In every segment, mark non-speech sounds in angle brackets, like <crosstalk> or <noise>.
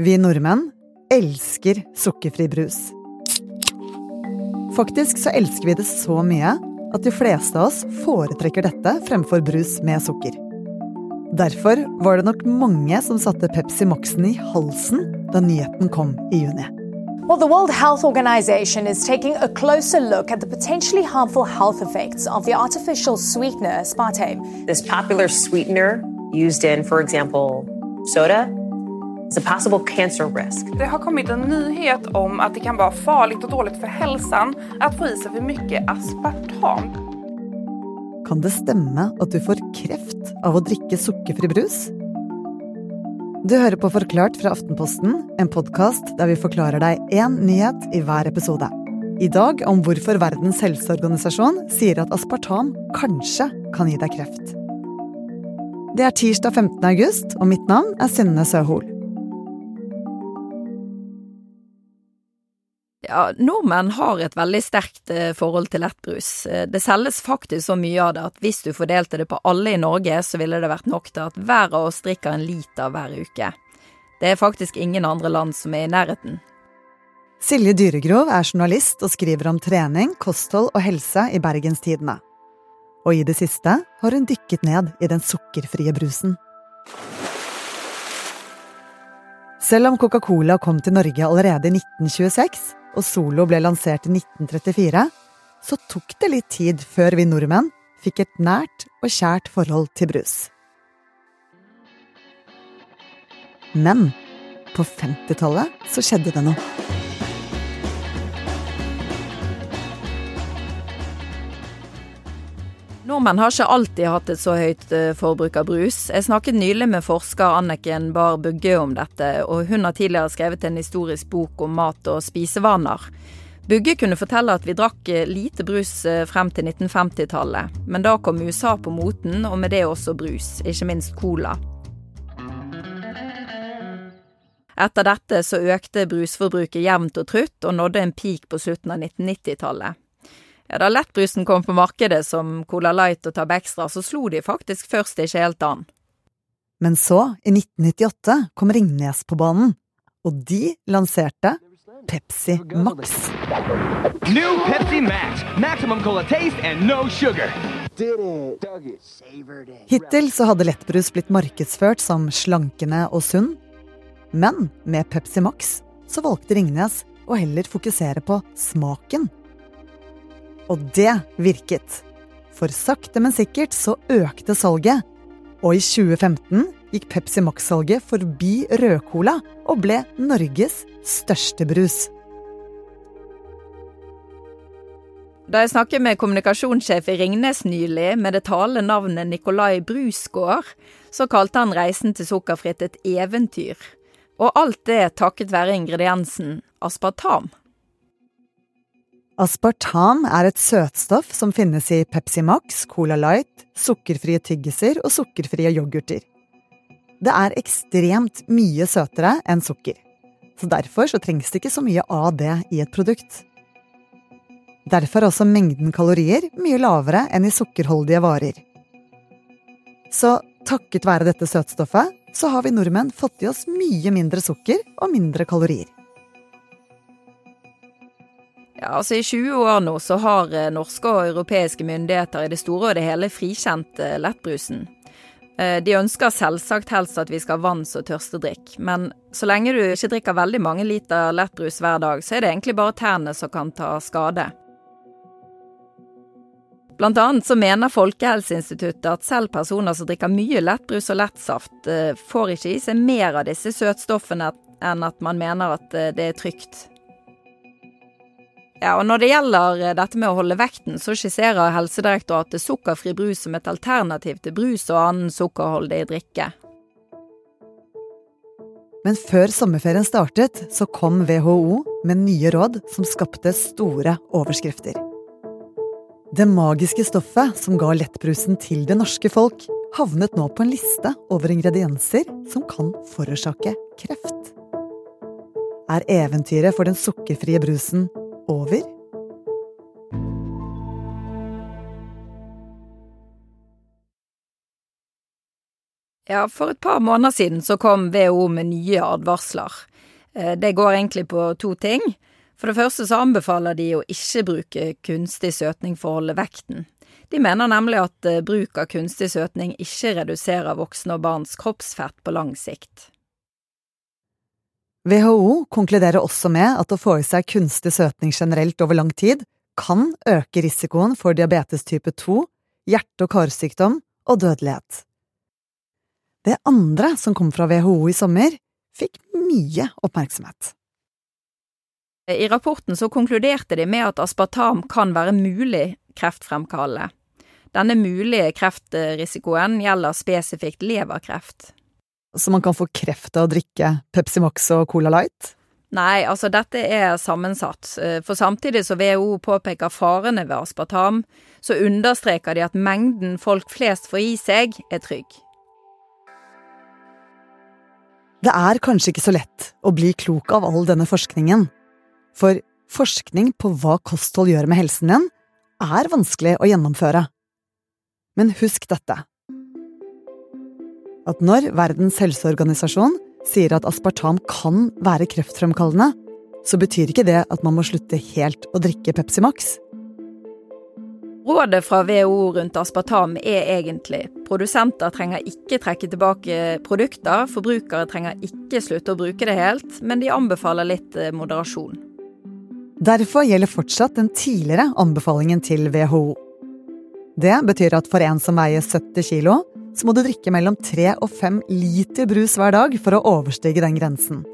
Vi nordmenn elsker sukkerfri brus. Faktisk så elsker vi det så mye at de fleste av oss foretrekker dette fremfor brus med sukker. Derfor var det nok mange som satte Pepsi Max-en i halsen da nyheten kom i juni. Well, the World Health Organization is taking a closer look at the potentially harmful health effects of the artificial sweetener aspartame. This popular sweetener used in, for example, soda Det har kommit en nyhet om at det kan vara farligt och dåligt för hälsan att få i sig för mycket aspartam. Kan det stemme at du får kreft av å drikke sukkerfri brus? Du hører på Forklart fra Aftenposten, en podkast der vi forklarer deg én nyhet i hver episode. I dag om hvorfor Verdens helseorganisasjon sier at aspartam kanskje kan gi deg kreft. Det er tirsdag 15. august, og mitt navn er Synne Søhol. Ja, Nordmenn har et veldig sterkt eh, forhold til lettbrus. Eh, det selges faktisk så mye av det at hvis du fordelte det på alle i Norge, så ville det vært nok til at hver av oss drikker en liter hver uke. Det er faktisk ingen andre land som er i nærheten. Silje Dyregrov er journalist og skriver om trening, kosthold og helse i Bergenstidene. Og i det siste har hun dykket ned i den sukkerfrie brusen. Selv om Coca-Cola kom til Norge allerede i 1926, og Solo ble lansert i 1934, så tok det litt tid før vi nordmenn fikk et nært og kjært forhold til brus. Men på 50-tallet så skjedde det noe. Nordmenn har ikke alltid hatt et så høyt eh, forbruk av brus. Jeg snakket nylig med forsker Anniken Bahr Bugge om dette, og hun har tidligere skrevet en historisk bok om mat og spisevaner. Bugge kunne fortelle at vi drakk eh, lite brus eh, frem til 1950-tallet, men da kom USA på moten, og med det også brus, ikke minst cola. Etter dette så økte brusforbruket jevnt og trutt, og nådde en peak på slutten av 1990-tallet. Ja, Da lettbrusen kom på markedet som Cola Light og Tab Extra, så slo de faktisk først ikke helt an. Men så, i 1998, kom Ringnes på banen, og de lanserte Pepsi Max. New Pepsi Max. Maximum cola taste and no sugar. Hittil så hadde lettbrus blitt markedsført som slankende og sunn, men med Pepsi Max så valgte Ringnes å heller fokusere på smaken. Og det virket. For sakte, men sikkert så økte salget. Og i 2015 gikk Pepsi Max-salget forbi rødcola og ble Norges største brus. Da jeg snakket med kommunikasjonssjef i Ringnes nylig med det talende navnet Nikolai Brusgaard, så kalte han reisen til sukkerfritt et eventyr. Og alt det takket være ingrediensen aspartam. Aspartam er et søtstoff som finnes i Pepsi Max, Cola Light, sukkerfrie tyggiser og sukkerfrie yoghurter. Det er ekstremt mye søtere enn sukker, så derfor så trengs det ikke så mye av det i et produkt. Derfor er også mengden kalorier mye lavere enn i sukkerholdige varer. Så takket være dette søtstoffet, så har vi nordmenn fått i oss mye mindre sukker og mindre kalorier. Ja, altså I 20 år nå så har eh, norske og europeiske myndigheter i det store og det hele frikjent eh, lettbrusen. Eh, de ønsker selvsagt helst at vi skal ha vanns- og tørstedrikk, men så lenge du ikke drikker veldig mange liter lettbrus hver dag, så er det egentlig bare tærne som kan ta skade. Blant annet så mener Folkehelseinstituttet at selv personer som drikker mye lettbrus og lettsaft, får ikke i seg mer av disse søtstoffene enn at man mener at det er trygt. Ja, og Når det gjelder dette med å holde vekten, så skisserer Helsedirektoratet sukkerfri brus som et alternativ til brus og annen sukkerholdig drikke. Men før sommerferien startet, så kom WHO med nye råd som skapte store overskrifter. Det magiske stoffet som ga lettbrusen til det norske folk, havnet nå på en liste over ingredienser som kan forårsake kreft. Er eventyret for den sukkerfrie brusen over? Ja, for et par måneder siden så kom WHO med nye advarsler. Eh, det går egentlig på to ting. For det første så anbefaler de å ikke bruke kunstig søtning for å holde vekten. De mener nemlig at eh, bruk av kunstig søtning ikke reduserer voksne og barns kroppsfett på lang sikt. WHO konkluderer også med at å få i seg kunstig søtning generelt over lang tid kan øke risikoen for diabetes type 2, hjerte- og karsykdom og dødelighet. Det andre som kom fra WHO i sommer, fikk mye oppmerksomhet. I rapporten så konkluderte de med at aspartam kan være mulig kreftfremkallende. Denne mulige kreftrisikoen gjelder spesifikt leverkreft. Så man kan få kreft av å drikke Pepsi Max og Cola Light? Nei, altså dette er sammensatt, for samtidig som WHO påpeker farene ved aspartam, så understreker de at mengden folk flest får i seg, er trygg. Det er kanskje ikke så lett å bli klok av all denne forskningen. For forskning på hva kosthold gjør med helsen din, er vanskelig å gjennomføre. Men husk dette. At når Verdens helseorganisasjon sier at aspartam kan være kreftfremkallende, så betyr ikke det at man må slutte helt å drikke Pepsi Max. Rådet fra WHO rundt aspartam er egentlig produsenter trenger ikke trekke tilbake produkter, forbrukere trenger ikke slutte å bruke det helt, men de anbefaler litt eh, moderasjon. Derfor gjelder fortsatt den tidligere anbefalingen til WHO. Det betyr at for en som veier 70 kilo, så må du drikke mellom 3 og 5 liter brus hver dag for å overstige den grensen.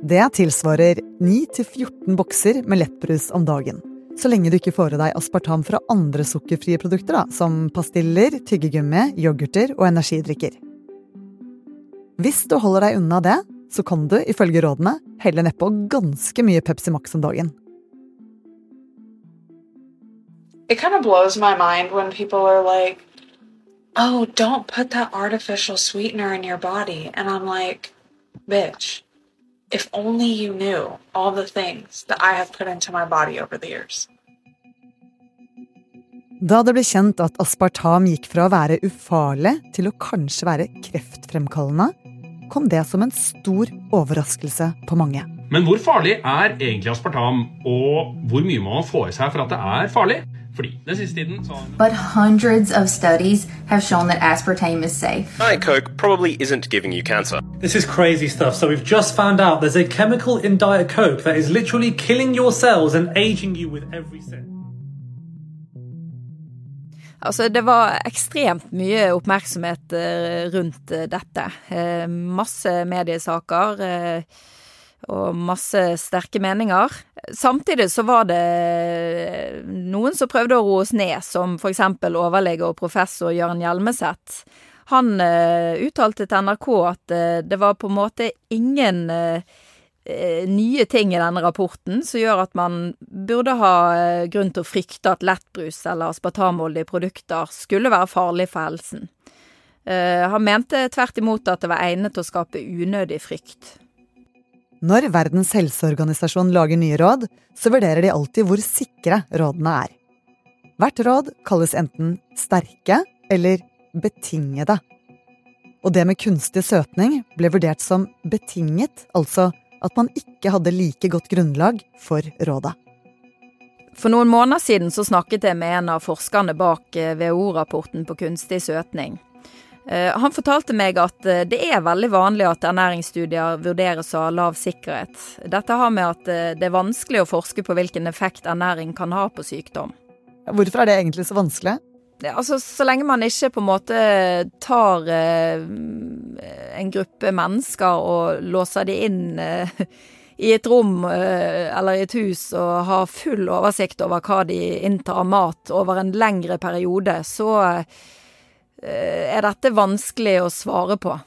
Det tilsvarer 9-14 bokser med lettbrus om dagen så lenge du ikke får i deg aspartam fra andre sukkerfrie produkter, da, som pastiller, tyggegummi, yoghurter og energidrikker. Hvis du holder deg unna det, så kan du, ifølge rådene, helle nedpå ganske mye Pepsi Max om dagen. It kind of blows my mind when people are like, oh, don't put that artificial sweetener in your body. And I'm like, bitch, If only you knew all the things that I have put into my body over the years. Da det ble kjent at aspartam gikk fra å være ufarlig til å kanskje være kreftfremkallende, kom det som en stor overraskelse på mange. Men hvor farlig er egentlig aspartam, og hvor mye må man få i seg for at det er farlig? Fordi den siste tiden så But hundreds of studies have shown that aspartame is safe. Diet Coke probably isn't giving you cancer. This is crazy stuff. So we've just found out there's a chemical in Diet Coke that is literally killing your cells and aging you with every sip. Altså, det var ekstremt mye oppmerksomhet eh, rundt eh, dette. Eh, masse mediesaker og masse sterke meninger. Samtidig så var det noen som prøvde å roe oss ned, som for eksempel overlege og professor Jørn Hjelmeset. Han uh, uttalte til NRK at uh, det var på en måte ingen uh, nye ting i denne rapporten som gjør at man burde ha grunn til å frykte at lettbrus eller aspartamholdige produkter skulle være farlig for helsen. Han mente tvert imot at det var egnet til å skape unødig frykt. Når Verdens helseorganisasjon lager nye råd, så vurderer de alltid hvor sikre rådene er. Hvert råd kalles enten sterke eller betingede. Og det med kunstig søtning ble vurdert som betinget, altså at man ikke hadde like godt grunnlag for rådet. For noen måneder siden så snakket jeg med en av forskerne bak WHO-rapporten på kunstig søtning. Eh, han fortalte meg at eh, det er veldig vanlig at ernæringsstudier vurderes av lav sikkerhet. Dette har med at eh, det er vanskelig å forske på hvilken effekt ernæring kan ha på sykdom. Hvorfor er det egentlig så vanskelig? Altså, Så lenge man ikke på en måte tar en gruppe mennesker og låser de inn i et rom eller i et hus og har full oversikt over hva de inntar av mat over en lengre periode, så er dette vanskelig å svare på.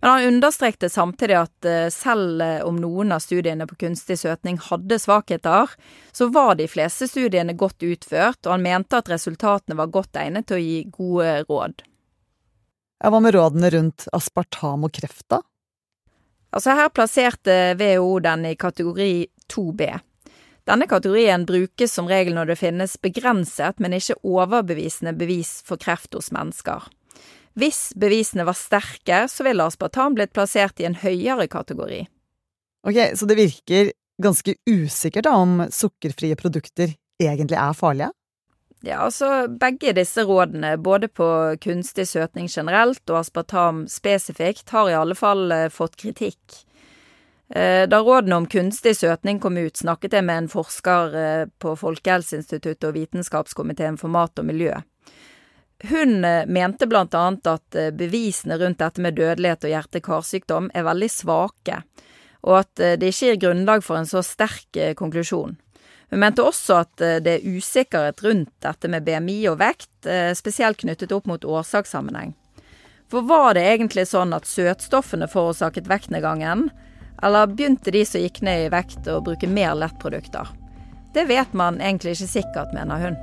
Men han understrekte samtidig at eh, selv eh, om noen av studiene på kunstig søtning hadde svakheter, så var de fleste studiene godt utført, og han mente at resultatene var godt egnet til å gi gode råd. Ja, hva med rådene rundt aspartam og kreft, da? Altså Her plasserte WHO den i kategori 2B. Denne kategorien brukes som regel når det finnes begrenset, men ikke overbevisende bevis for kreft hos mennesker. Hvis bevisene var sterke, så ville aspartam blitt plassert i en høyere kategori. Ok, så det virker ganske usikkert da om sukkerfrie produkter egentlig er farlige? Ja, altså begge disse rådene, både på kunstig søtning generelt og aspartam spesifikt, har i alle fall eh, fått kritikk. Eh, da rådene om kunstig søtning kom ut, snakket jeg med en forsker eh, på Folkehelseinstituttet og Vitenskapskomiteen for mat og miljø. Hun mente blant annet at bevisene rundt dette med dødelighet og hjerte-karsykdom er veldig svake, og at det ikke gir grunnlag for en så sterk konklusjon. Hun mente også at eh, det er usikkerhet rundt dette med BMI og vekt, eh, spesielt knyttet opp mot årsakssammenheng. For var det egentlig sånn at søtstoffene forårsaket vektnedgangen, eller begynte de som gikk ned i vekt å bruke mer lettprodukter? Det vet man egentlig ikke sikkert, mener hun.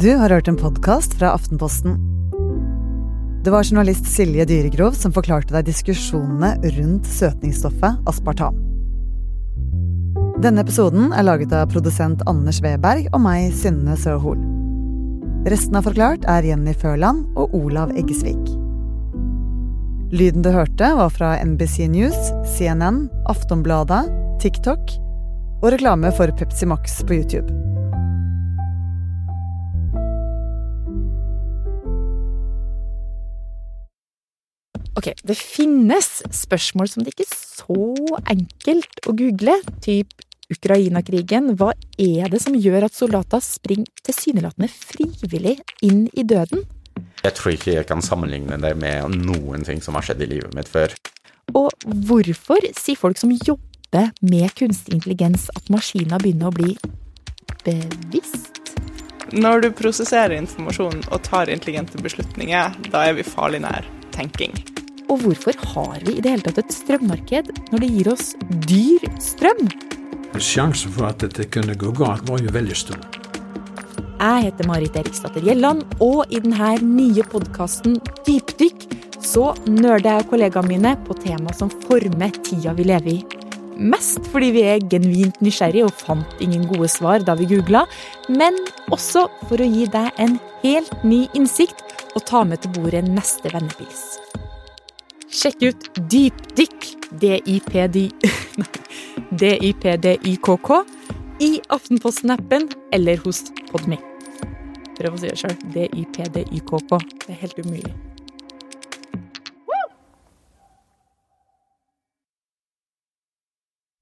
Du har hørt en podkast fra Aftenposten. Det var journalist Silje Dyregrov som forklarte deg diskusjonene rundt søtningsstoffet aspartam. Denne episoden er laget av produsent Anders Weberg og meg, Synne Søhol. Resten av Forklart er Jenny Førland og Olav Eggesvik. Lyden du hørte, var fra NBC News, CNN, Aftonbladet, TikTok og reklame for Pepsi Max på YouTube. Ok, det finnes spørsmål som det ikke er så enkelt å google, typ Ukraina-krigen. Hva er det som gjør at soldater springer tilsynelatende frivillig inn i døden? Jeg tror ikke jeg kan sammenligne det med noen ting som har skjedd i livet mitt før. Og hvorfor sier folk som jobber med kunstig intelligens at maskiner begynner å bli bevisst? Når du prosesserer informasjon og tar intelligente beslutninger, da er vi farlig nær tenking. Og hvorfor har vi i det hele tatt et strømmarked når det gir oss dyr strøm? Sjansen for at dette kunne gå galt, var jo veldig stor. Jeg heter Marit Eriksdatter Gjelland, og i denne nye podkasten Dypdykk så nerder jeg kollegaene mine på tema som former tida vi lever i. Mest fordi vi er genuint nysgjerrige og fant ingen gode svar da vi googla, men også for å gi deg en helt ny innsikt og ta med til bordet neste vennepils. Sjekk ut Dypdykk, D-I-P-D-I-K-K, <laughs> i Aftenposten-appen eller hos Podme. Prøv å si det sjøl. D-I-P-D-Y-K-K. Det er helt umulig.